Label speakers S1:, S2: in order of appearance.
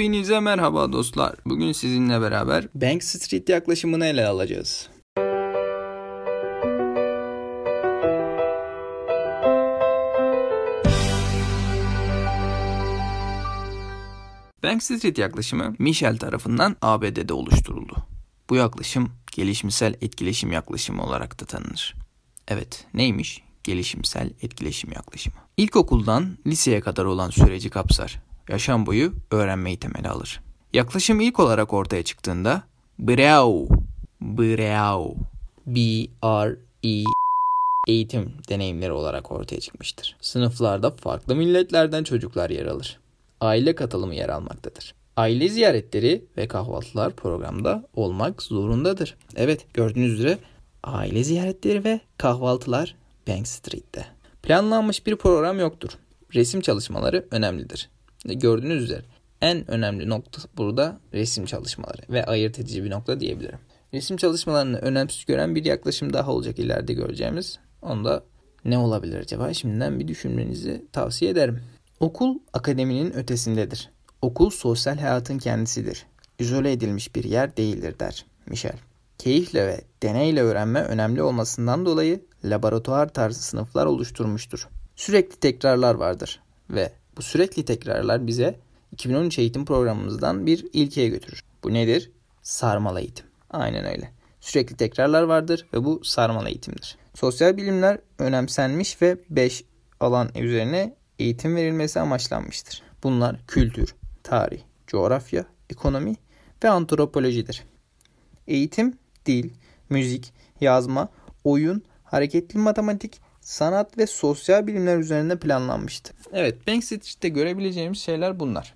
S1: Hepinize merhaba dostlar. Bugün sizinle beraber Bank Street yaklaşımını ele alacağız. Bank Street yaklaşımı Michel tarafından ABD'de oluşturuldu. Bu yaklaşım gelişimsel etkileşim yaklaşımı olarak da tanınır. Evet, neymiş? Gelişimsel etkileşim yaklaşımı. İlkokuldan liseye kadar olan süreci kapsar. Yaşam boyu öğrenmeyi temeli alır. Yaklaşım ilk olarak ortaya çıktığında Breau, Breau, B-R-E eğitim deneyimleri olarak ortaya çıkmıştır. Sınıflarda farklı milletlerden çocuklar yer alır. Aile katılımı yer almaktadır. Aile ziyaretleri ve kahvaltılar programda olmak zorundadır. Evet gördüğünüz üzere aile ziyaretleri ve kahvaltılar Bank Street'te. Planlanmış bir program yoktur. Resim çalışmaları önemlidir. Gördüğünüz üzere en önemli nokta burada resim çalışmaları ve ayırt edici bir nokta diyebilirim. Resim çalışmalarını önemsiz gören bir yaklaşım daha olacak ileride göreceğimiz. Onda ne olabilir acaba? Şimdiden bir düşünmenizi tavsiye ederim. Okul akademinin ötesindedir. Okul sosyal hayatın kendisidir. İzole edilmiş bir yer değildir der Michel. Keyifle ve deneyle öğrenme önemli olmasından dolayı laboratuvar tarzı sınıflar oluşturmuştur. Sürekli tekrarlar vardır ve bu sürekli tekrarlar bize 2013 eğitim programımızdan bir ilkeye götürür. Bu nedir? Sarmal eğitim. Aynen öyle. Sürekli tekrarlar vardır ve bu sarmal eğitimdir. Sosyal bilimler önemsenmiş ve 5 alan üzerine eğitim verilmesi amaçlanmıştır. Bunlar kültür, tarih, coğrafya, ekonomi ve antropolojidir. Eğitim, dil, müzik, yazma, oyun, hareketli matematik, sanat ve sosyal bilimler üzerinde planlanmıştı. Evet, Bank Street'te görebileceğimiz şeyler bunlar.